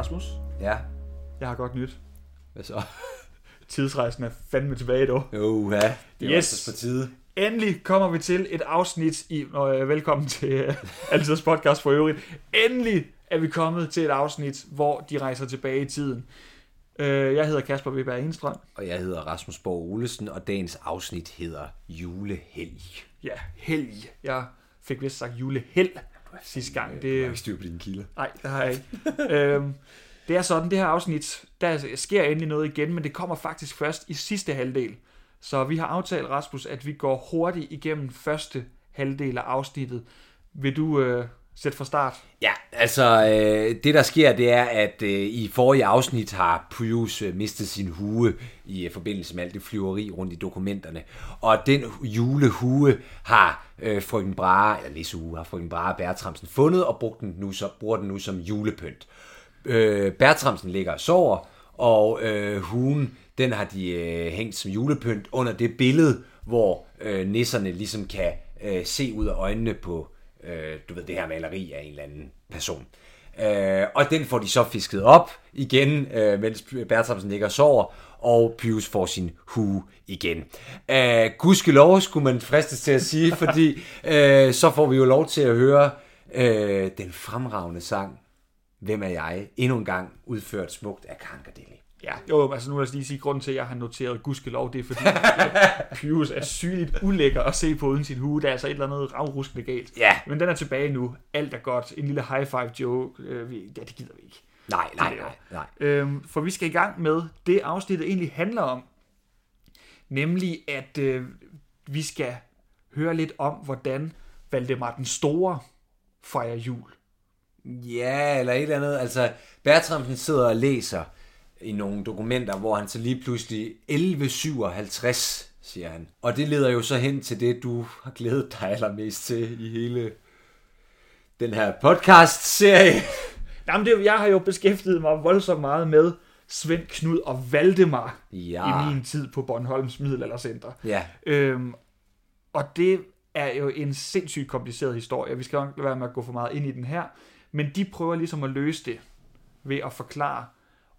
Rasmus, Ja, jeg har godt nyt. hvad så? Tidsrejsen er fandme tilbage dog. Jo, ja, det er Yes. på tide. Endelig kommer vi til et afsnit i... Nå, øh, velkommen til Altidets podcast for øvrigt. Endelig er vi kommet til et afsnit, hvor de rejser tilbage i tiden. Uh, jeg hedder Kasper Weber Enstrøm. Og jeg hedder Rasmus Borg Olesen, og dagens afsnit hedder Julehelg. Ja, helg. Jeg fik vist sagt juleheld sidste gang. Har Det, ikke styr på dine kilder. Nej, det har jeg ikke. øhm, det er sådan, det her afsnit, der sker endelig noget igen, men det kommer faktisk først i sidste halvdel. Så vi har aftalt, Rasmus, at vi går hurtigt igennem første halvdel af afsnittet. Vil du øh, Sæt fra start? Ja, altså øh, det der sker, det er, at øh, i forrige afsnit har Pius øh, mistet sin hue i øh, forbindelse med alt det flyveri rundt i dokumenterne. Og den julehue har øh, frøken Brahe, eller nissehue, har frøken Brahe Bertramsen fundet og brugt den nu, så, bruger den nu som julepynt. Øh, Bertramsen ligger og sover, og øh, huen, den har de øh, hængt som julepynt under det billede, hvor øh, nisserne ligesom kan øh, se ud af øjnene på, øh, du ved, det her maleri af en eller anden person. Øh, og den får de så fisket op igen, øh, mens Bertramsen ligger og sover, og Pius får sin hue igen. Øh, gudskelov skulle man fristes til at sige, fordi øh, så får vi jo lov til at høre øh, den fremragende sang, Hvem er jeg? Endnu en gang udført smukt af Kankadeli. Ja, jo, altså nu vil jeg lige sige, grunden til, at jeg har noteret gudskelov, det er fordi, Pius er sygeligt ulækker at se på uden sin hue. Der er altså et eller andet ravruskende galt. Ja. Men den er tilbage nu. Alt er godt. En lille high five joke. Øh, ja, det gider vi ikke. Nej, nej, nej, nej. Øhm, for vi skal i gang med det afsnittet egentlig handler om. Nemlig, at øh, vi skal høre lidt om, hvordan Valdemar den Store fejrer jul. Ja, eller et eller andet. Altså, Bertramsen sidder og læser i nogle dokumenter, hvor han så lige pludselig 1157, siger han. Og det leder jo så hen til det, du har glædet dig allermest til i hele den her podcast-serie. Jamen, det, jeg har jo beskæftiget mig voldsomt meget med Svend Knud og Valdemar Ja. i min tid på Bornholms Middelaldercenter. Ja, Øhm, og det er jo en sindssygt kompliceret historie. Vi skal nok lade være med at gå for meget ind i den her. Men de prøver ligesom at løse det ved at forklare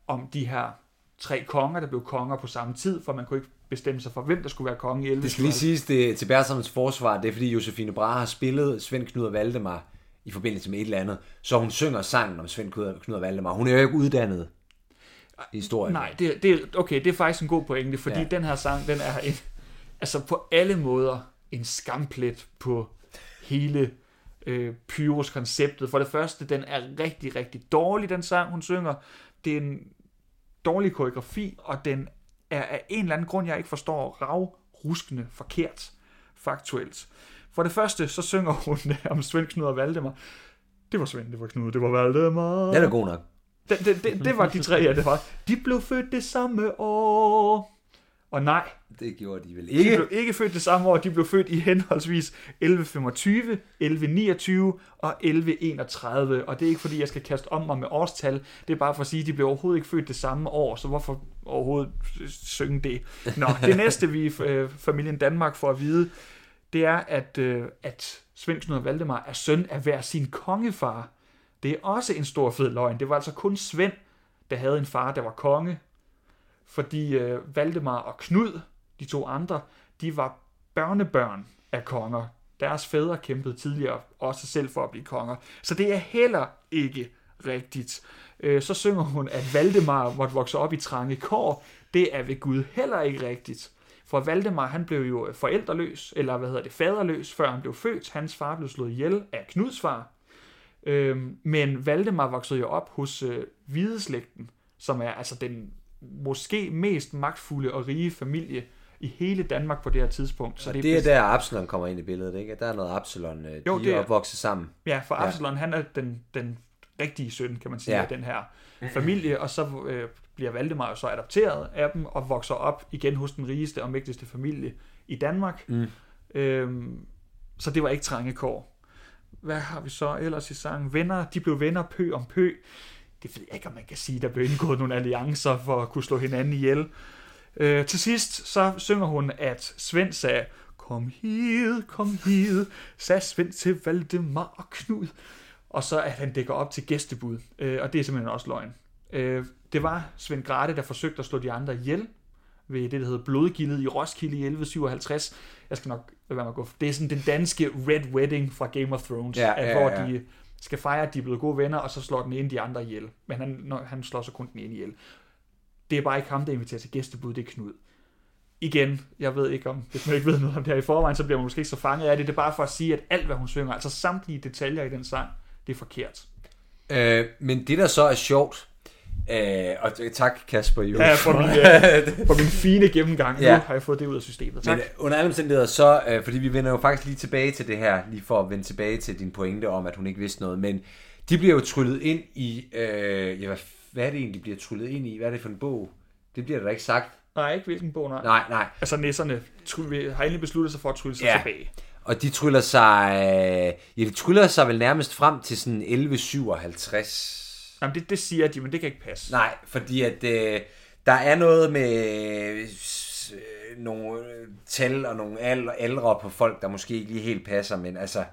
om de her tre konger, der blev konger på samme tid, for man kunne ikke bestemme sig for, hvem der skulle være konge i 11. det skal lige siges det, til Bertramsens forsvar, det er fordi Josefine Brahe har spillet Svend Knud og Valdemar i forbindelse med et eller andet, så hun synger sangen om Svend Knud og Valdemar. Hun er jo ikke uddannet i historien. Nej, det, det, okay, det er faktisk en god pointe, fordi. Ja. den her sang, den er en, altså på alle måder en skamplet på hele øh, Pyrus-konceptet. For det første, den er rigtig, rigtig dårlig, den sang, hun synger. Det er en dårlig koreografi, og den er af en eller anden grund, jeg ikke forstår, ravruskende forkert, faktuelt. For det første, så synger hun om Svend, Knud og Valdemar. Det var Svend, det var Knud, det var Valdemar. Den er god nok. Det, det, det, det var de tre, ja, det var. De blev født det samme år. Og nej, Det gjorde de vel de ikke. blev ikke født det samme år. De blev født i henholdsvis 1125, 1129 og 1131. Og det er ikke fordi, jeg skal kaste om mig med årstal. Det er bare for at sige, at de blev overhovedet ikke født det samme år. Så hvorfor overhovedet synge det? Nå, det næste, vi øh, familien Danmark får at vide, det er, at, øh, at Svend Knud og Valdemar er søn af hver sin kongefar. Det er også en stor fed løgn. Det var altså kun Svend, der havde en far, der var konge. Fordi øh, Valdemar og Knud, de to andre, de var børnebørn af konger. Deres fædre kæmpede tidligere også selv for at blive konger. Så det er heller ikke rigtigt. Øh, så synger hun, at Valdemar måtte vokse op i trange kår. Det er ved Gud heller ikke rigtigt. For Valdemar, han blev jo øh, forældreløs, eller hvad hedder det, faderløs, før han blev født. Hans far blev slået ihjel af Knuds far. Øhm, men Valdemar voksede jo op hos øh, Hvideslægten, som er altså den måske mest magtfulde og rige familie i hele Danmark på det her tidspunkt. Så Og det, det er der Absalon kommer ind i billedet, ikke? Der er noget Absalon, øh, Jo, de det er opvokset sammen. Ja, for Ja. Absalon, han er den, den rigtige søn, kan man sige, Ja. af den her familie, og så øh, bliver Valdemar jo så adopteret af dem, og vokser op igen hos den rigeste og mægtigste familie i Danmark. Mm. Øhm, så det var ikke trange kår. Hvad har vi så ellers i sangen? Venner, de blev venner pø om pø. Det ved jeg ikke, om man kan sige, der blev indgået nogle alliancer for at kunne slå hinanden ihjel. Øh, til sidst så synger hun, at Svend sagde, kom hid, kom hid, sagde Svend til Valdemar og Knud. Og så at han dækker op til gæstebud. Øh, og det er simpelthen også løgn. Øh, det var Svend Grate, der forsøgte at slå de andre ihjel ved det, der hedder Blodgildet i Roskilde i 1157. Jeg skal nok lade være med at gå. Det er sådan den danske Red Wedding fra Game of Thrones, Ja, at, ja, hvor ja. de skal fejre, at de er blevet gode venner, og så slår den ene de andre ihjel. Men han, når, han slår så kun den ene ihjel. Det er bare ikke ham, der inviterer til gæstebud, det er Knud. Igen, jeg ved ikke om, hvis man ikke ved noget om det her i forvejen, så bliver man måske ikke så fanget af det. Det er bare for at sige, at alt, hvad hun synger, altså samtlige detaljer i den sang, det er forkert. Øh, men det, der så er sjovt, øh, og tak Kasper jo. Ja, for min, øh, for min fine gennemgang. Ja. Nu har jeg fået det ud af systemet. Tak. Men øh, under alle omstændigheder, så, øh, fordi vi vender jo faktisk lige tilbage til det her, lige for at vende tilbage til din pointe om, at hun ikke vidste noget, men de bliver jo tryllet ind i, øh, ja, hvad, hvad er det egentlig, de bliver tryllet ind i? Hvad er det for en bog? Det bliver der ikke sagt. Nej, ikke hvilken bog, nej. Nej, nej. Altså nisserne try- har endelig besluttet sig for at trylle sig Ja. tilbage. Og de tryller sig, øh, ja, de tryller sig vel nærmest frem til sådan 1157. Jamen, det, det siger de, men det kan ikke passe. Nej, fordi at øh, der er noget med øh, øh, nogle øh, tal og nogle al- aldre på folk, der måske ikke lige helt passer, men altså,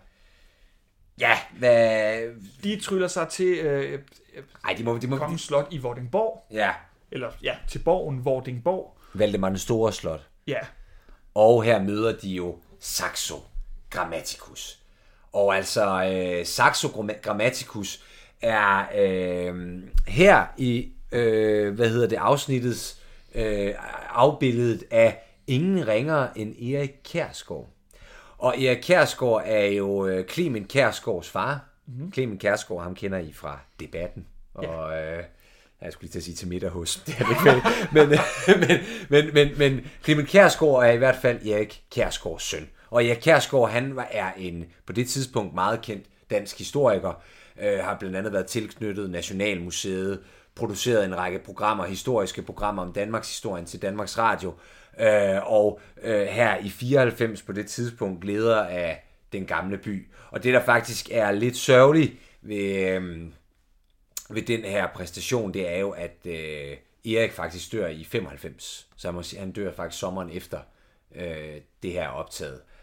ja, hvad... De tryller sig til øh, øh, Ej, de må... De må Kongens Slot i Vordingborg. ja, Eller ja, til borgen Vordingborg. Valdemar den Store Slot. Ja, Og her møder de jo Saxo Grammaticus. Og altså, øh, Saxo Gram- Grammaticus er øh, her i, øh, hvad hedder det, afsnittets øh, afbilledet af ingen ringere end Erik Kærsgaard. Og Erik Kærsgaard er jo øh, Clement Kærsgaards far. Mm-hmm. Clement Kærsgaard, ham kender I fra debatten. Og øh, jeg skulle lige til at sige til middag hos. Det er ikke, men, men, men, men, men Clement Kærsgaard er i hvert fald Erik Kærsgaards søn. Og Erik Kærsgaard, han var, er en på det tidspunkt meget kendt dansk historiker, øh, har blandt andet været tilknyttet Nationalmuseet, produceret en række programmer, historiske programmer om Danmarks historien til Danmarks Radio, øh, og øh, her i 94 på det tidspunkt leder af den gamle by. Og det, der faktisk er lidt sørgeligt ved, øh, ved den her præstation, det er jo, at øh, Erik faktisk dør i 95. Så må han dør faktisk sommeren efter øh, det her optaget. Øh,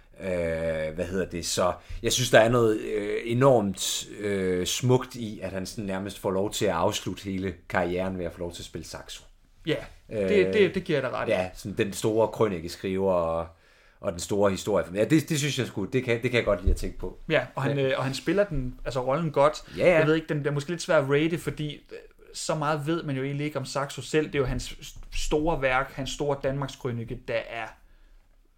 hvad hedder det? Så jeg synes, der er noget øh, enormt øh, smukt i, at han sådan nærmest får lov til at afslutte hele karrieren ved at få lov til at spille saxo. ja. Det, det, det giver dig ret. Ja, sådan den store krønikeskriver og, og den store historie. Ja, det, det synes jeg sgu, det kan, det kan jeg godt lide at tænke på. Ja, og han, øh, og han spiller den, altså rollen godt. Ja, ja. Jeg ved ikke, den, er måske lidt svær at rate, fordi øh, så meget ved man jo egentlig ikke om Saxo selv. Det er jo hans st- store værk, hans store Danmarks krønike, der er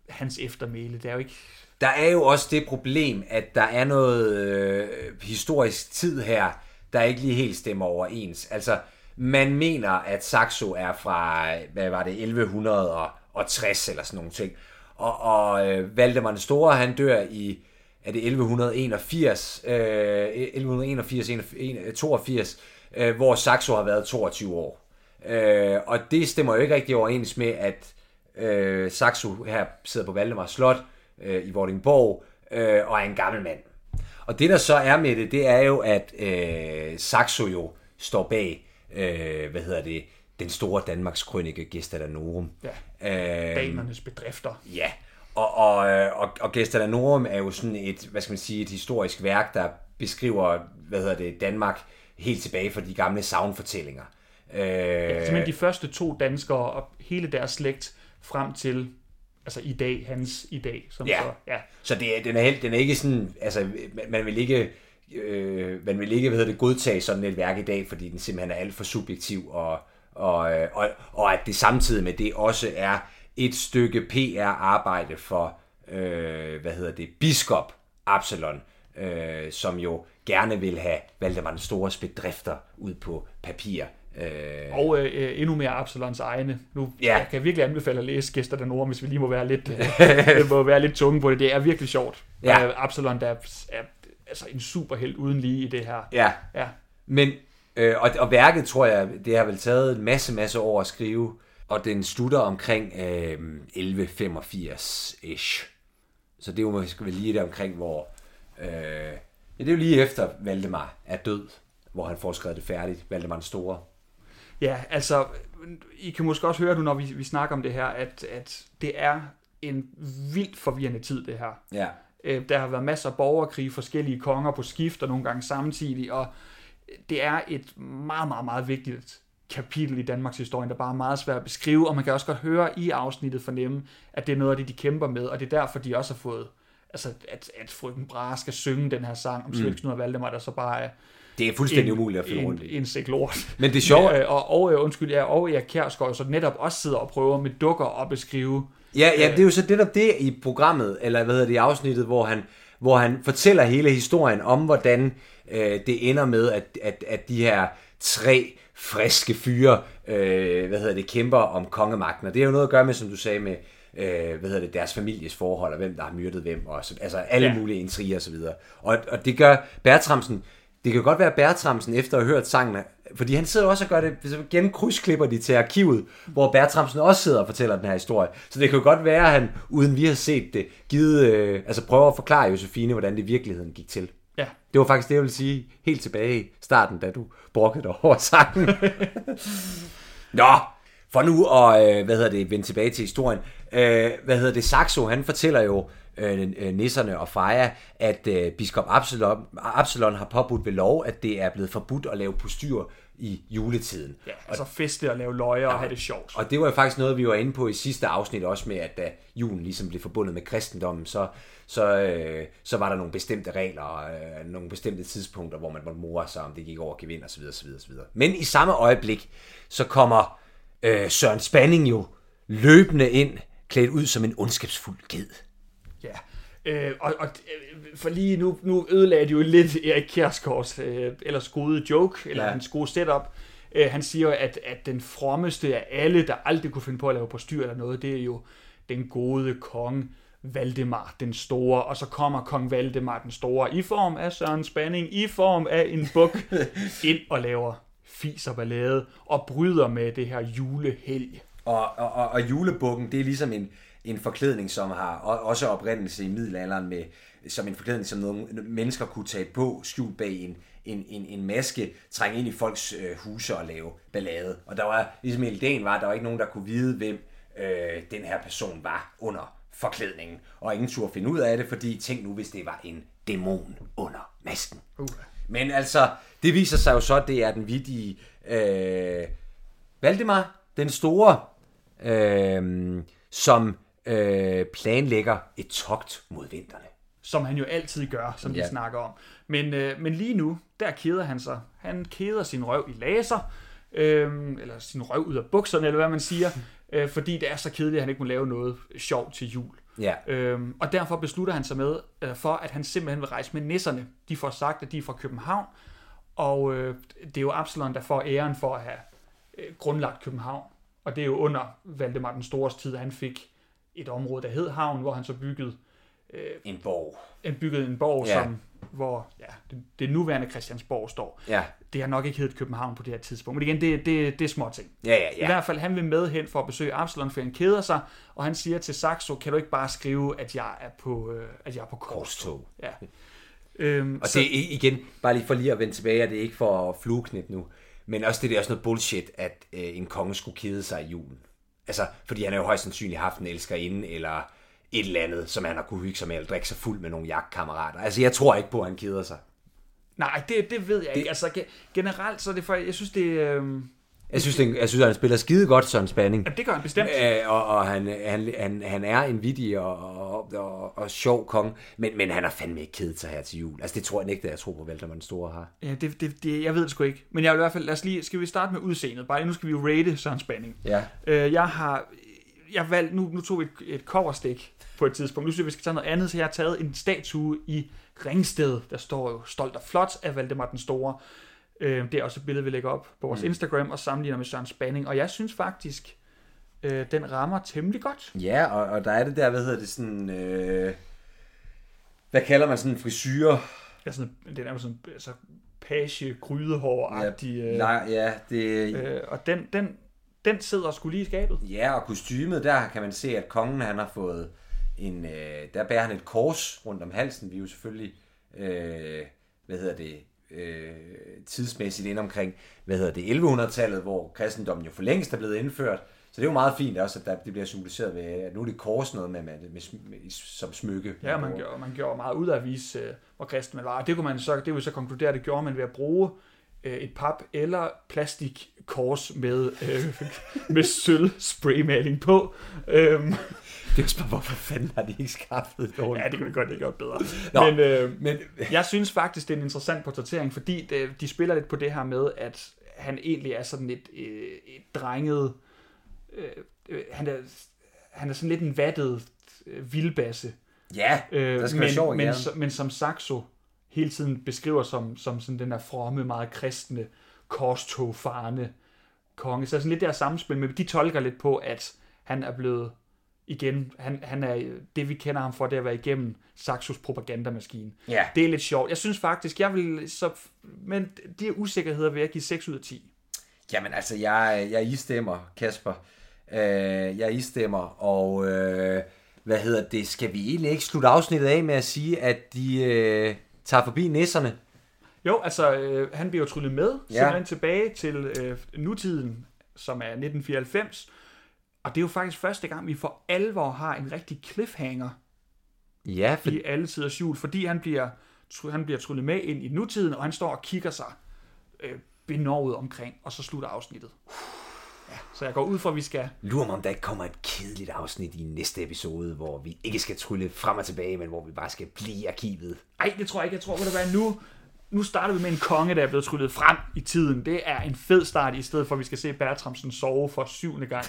hans eftermæle. Det er jo ikke... Der er jo også det problem, at der er noget øh, historisk tid her, der ikke lige helt stemmer overens. Altså, man mener, at Saxo er fra, hvad var det, 1160 eller sådan nogle ting. Og, og øh, Valdemar den Store, han dør i, er det 1181, øh, 1181, 82, øh, hvor Saxo har været 22 år. Øh, og det stemmer jo ikke rigtig overens med, at øh, Saxo her sidder på Valdemar Slot øh, i Vordingborg øh, og er en gammel mand. Og det der så er med det, det er jo, at øh, Saxo jo står bag, øh, hvad hedder det, den store Danmarks krønike Gesta Danorum. Ja. Øh, Danernes bedrifter. Ja, og, og, øh, og, og Gesta Danorum er jo sådan et, hvad skal man sige, et historisk værk, der beskriver, hvad hedder det, Danmark helt tilbage fra de gamle savnfortællinger. Øh, Ja, simpelthen de første to danskere og hele deres slægt frem til altså i dag, hans i dag. Som Ja. Så, ja. Så det, er- den, er, helt- den er ikke sådan, altså man- man vil ikke, øh, man vil ikke hvad hedder det, godtage sådan et værk i dag, fordi den simpelthen er alt for subjektiv, og, og, øh, og, og at det samtidig med det også er et stykke PR-arbejde for, øh, hvad hedder det, biskop Absalon, øh, som jo gerne vil have Valdemar den Stores bedrifter ud på papir. Øh, Og øh, endnu mere Absalons egne. Nu Ja. jeg kan jeg virkelig anbefale at læse Gæster den ord, hvis vi lige må være lidt, øh, må være lidt tunge på det. Det er virkelig sjovt. Ja. Øh, Absalon, der er, er altså en superheld uden lige i det her. ja, Ja. Men, øh, og, og værket, tror jeg, det har vel taget en masse, masse år at skrive, og den slutter omkring øh, 1185-ish. Så det er jo måske lige der omkring, hvor... Øh, ja, det er jo lige efter Valdemar er død, hvor han får skrevet det færdigt, Valdemar den Store. Ja, altså, I kan måske også høre nu, når vi, vi snakker om det her, at, at det er en vildt forvirrende tid, det her. Ja. Øh, Der har været masser af borgerkrig, forskellige konger på skift, og nogle gange samtidig, og det er et meget, meget, meget vigtigt kapitel i Danmarks historie, der bare er meget svært at beskrive, og man kan også godt høre i afsnittet fornemme, at det er noget af det, de kæmper med, og det er derfor, de også har fået, altså at, at frøken Brahe skal synge den her sang om Svend Knud og Valdemar, der så bare er Det er fuldstændig en, umuligt at finde rundt i. en sæk lort. Men det er sjovt, Ja, og, og, øh, undskyld, ja, og Erik Kjærsgaard så netop også sidder og prøver med dukker at beskrive, Ja, ja, det er jo så netop det i programmet, eller hvad hedder det, i afsnittet, hvor han, hvor han fortæller hele historien om, hvordan øh, det ender med, at, at, at de her tre friske fyre, øh, hvad hedder det, kæmper om kongemagten. Og det er jo noget at gøre med, som du sagde, med øh, hvad hedder det, deres families forhold, og hvem der har myrdet hvem, og så, altså alle Ja. mulige intriger og så videre. Og, og det gør Bertramsen, det kan godt være Bertramsen, efter at have hørt sangen, fordi han sidder også og gør det, så igen krydsklipper de til arkivet, hvor Bertramsen også sidder og fortæller den her historie. Så det kan godt være, at han, uden vi har set det, givet, øh, altså prøver at forklare Josefine, hvordan det i virkeligheden gik til. ja, Det var faktisk det, jeg ville sige helt tilbage i starten, da du brokkede dig over sangen. Nå, for nu at, øh, hvad hedder det, vende tilbage til historien. Øh, hvad hedder det, Saxo, han fortæller jo øh, øh, nisserne og Freja, at øh, biskop Absalon, Absalon har påbudt ved lov, at det er blevet forbudt at lave postyr i juletiden. ja, altså feste og lave løjer og have det sjovt. Og det var jo faktisk noget, vi var inde på i sidste afsnit også med, at da julen ligesom blev forbundet med kristendommen, så, så, øh, så var der nogle bestemte regler, øh, nogle bestemte tidspunkter, hvor man måtte more sig, om det gik over gevind osv. osv., osv. Men i samme øjeblik, så kommer øh, Søren Spanning jo løbende ind, klædt ud som en ondskabsfuld ged. Ja, øh, og, og øh, for lige nu, nu ødelagde de jo lidt Erik Kjærsgaards øh, ellers gode joke, eller ja. Ja. hans gode setup. Øh, han siger jo, at, at den frommeste af alle, der aldrig kunne finde på at lave på styr eller noget, det er jo den gode konge Valdemar den Store, og så kommer kong Valdemar den Store i form af Søren Spanning, i form af en buk, ind og laver fis og ballade, og bryder med det her julehelg. Og, og, og, og julebukken, det er ligesom en, en forklædning, som har også oprindelse i middelalderen, med, som en forklædning, som nogle mennesker kunne tage på, skjult bag en, en, en, en maske, trænge ind i folks øh, huse og lave ballade. Og der var, ligesom hele ideen var, der var ikke nogen, der kunne vide, hvem øh, den her person var under forklædningen. Og ingen turde finde ud af det, fordi tænk nu, hvis det var en dæmon under masken. Uh. Men altså, det viser sig jo så, at det er den vidige øh, Valdemar, den store, øh, som øh, planlægger et togt mod vinterne. som han jo altid gør, som ja. Vi snakker om. Men, øh, men lige nu, der keder han sig. Han keder sin røv i laser, øh, eller sin røv ud af bukserne, eller hvad man siger, øh, fordi det er så kedeligt, at han ikke må lave noget sjovt til jul. Ja. Øhm, og derfor beslutter han sig med øh, for, at han simpelthen vil rejse med nisserne. De får sagt, at de er fra København, og øh, det er jo Absalon, der får æren for at have øh, grundlagt København. Og det er jo under Valdemar den Stores tid, at han fik et område, der hed Havn, hvor han så byggede En borg. han byggede en borg, ja. som, hvor ja, det, det nuværende Christiansborg står. Ja. Det har nok ikke heddet København på det her tidspunkt. Men igen, det, det, det er små ting. Ja, ja, I ja. hvert fald, han vil med hen for at besøge Absalon, for han keder sig, og han siger til Saxo, kan du ikke bare skrive, at jeg er på, øh, at jeg er på korstog? Ja. Øhm, Og det er i- igen, bare lige for lige at vende tilbage, og det er ikke for at flueknip nu, men også det der er også noget bullshit, at øh, en konge skulle kede sig i julen. Altså, fordi han har jo højst sandsynligt haft en elskerinde, eller et eller andet, som han har kunne hygge sig med, eller drikke sig fuld med nogle jagtkammerater. Altså, jeg tror ikke på, at han keder sig. Nej, det, det ved jeg ikke. Altså, ge- generelt så er det for, jeg synes, det, øh, Jeg synes, det, jeg synes han spiller skide godt, Søren Spanning. jamen, det gør han bestemt. Øh, og, og han, han, han, han er en vittig og, og, og, og sjov konge, men, men han har fandme ikke kedet sig her til jul. Altså, det tror jeg ikke, at jeg tror på, Valdemar den Store har. Ja, det, det, det, jeg ved det sgu ikke. Men jeg vil i hvert fald, lad os lige, skal vi starte med udseendet? Bare nu skal vi jo rate Søren Spanning. Ja. Øh, jeg har, jeg valgt, nu, nu tog vi et, et coverstik på et tidspunkt. Nu synes jeg, vi skal tage noget andet, så jeg har taget en statue i Ringsted, der står jo stolt og flot af Valdemar den Store. Øh, det er også et billede, vi lægger op på vores mm. Instagram og sammenligner med Søren Spanning. Og jeg synes faktisk, øh, den rammer temmelig godt. Ja, og, og der er det der, hvad hedder det, sådan... Øh, hvad kalder man sådan en frisyr? Ja, sådan, den er jo sådan altså, page grydehår-agtig. Øh, Nej, ja, det, øh, og den, den, den sidder sgu lige i skabet. ja, og kostymet, der kan man se, at kongen han har fået en... Øh, der bærer han et kors rundt om halsen. Vi er jo selvfølgelig, øh, hvad hedder det, øh, tidsmæssigt ind omkring, hvad hedder det, 1100-tallet, hvor kristendommen jo for længst er blevet indført. Så det er jo meget fint også, at der, det bliver symboliseret ved, at nu er det kors noget med, med, med, med som smykke. Ja, man gjorde, man gjorde meget ud af at vise, øh, hvor kristen man var. Og det kunne man så, det vil så konkludere, det gjorde man ved at bruge øh, et pap eller plastik kors med, øh, med sølv spraymaling på. Øhm, Det er også bare, hvorfor fanden har de ikke skaffet det ja, det kunne godt have gjort bedre. Nå, Men, øh, men jeg synes faktisk, det er en interessant portrættering, fordi det, de spiller lidt på det her med, at han egentlig er sådan et, øh, et drenget... Øh, øh, han, er, han er sådan lidt en vattet øh, vildbasse. ja, Øh, der skal men, være sjov men, men som Saxo hele tiden beskriver som, som sådan den der fromme, meget kristne, korstogfarende konge. Så sådan lidt der samspil, men de tolker lidt på, at han er blevet igen, han, han er det vi kender ham for, det er at være igennem Saxos propagandamaskine. Ja. Det er lidt sjovt. Jeg synes faktisk, jeg vil så, men de usikkerheder vil jeg give 6 ud af 10. Jamen altså, jeg, jeg istemmer, Kasper. Øh, jeg istemmer, og øh, hvad hedder det? Skal vi egentlig ikke slutte afsnittet af med at sige, at de øh, tager forbi nisserne? Jo, altså, øh, han bliver jo tryllet med, Ja. simpelthen tilbage til øh, nutiden, som er 1994. Og det er jo faktisk første gang, vi for alvor har en rigtig cliffhanger Ja, for, i alle tiders jul, fordi han bliver, han bliver tryllet med ind i nutiden, og han står og kigger sig øh, benovet omkring, og så slutter afsnittet. Ja, så jeg går ud fra, at vi skal... lurer mig, om der ikke kommer et kedeligt afsnit i næste episode, hvor vi ikke skal trylle frem og tilbage, men hvor vi bare skal blive i arkivet. Ej, det tror jeg ikke. Jeg tror, at det være nu... Nu starter vi med en konge, der er blevet tryllet frem i tiden. Det er en fed start, i stedet for at vi skal se Bertramsen sove for syvende gang.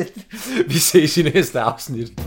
vi ses i næste afsnit.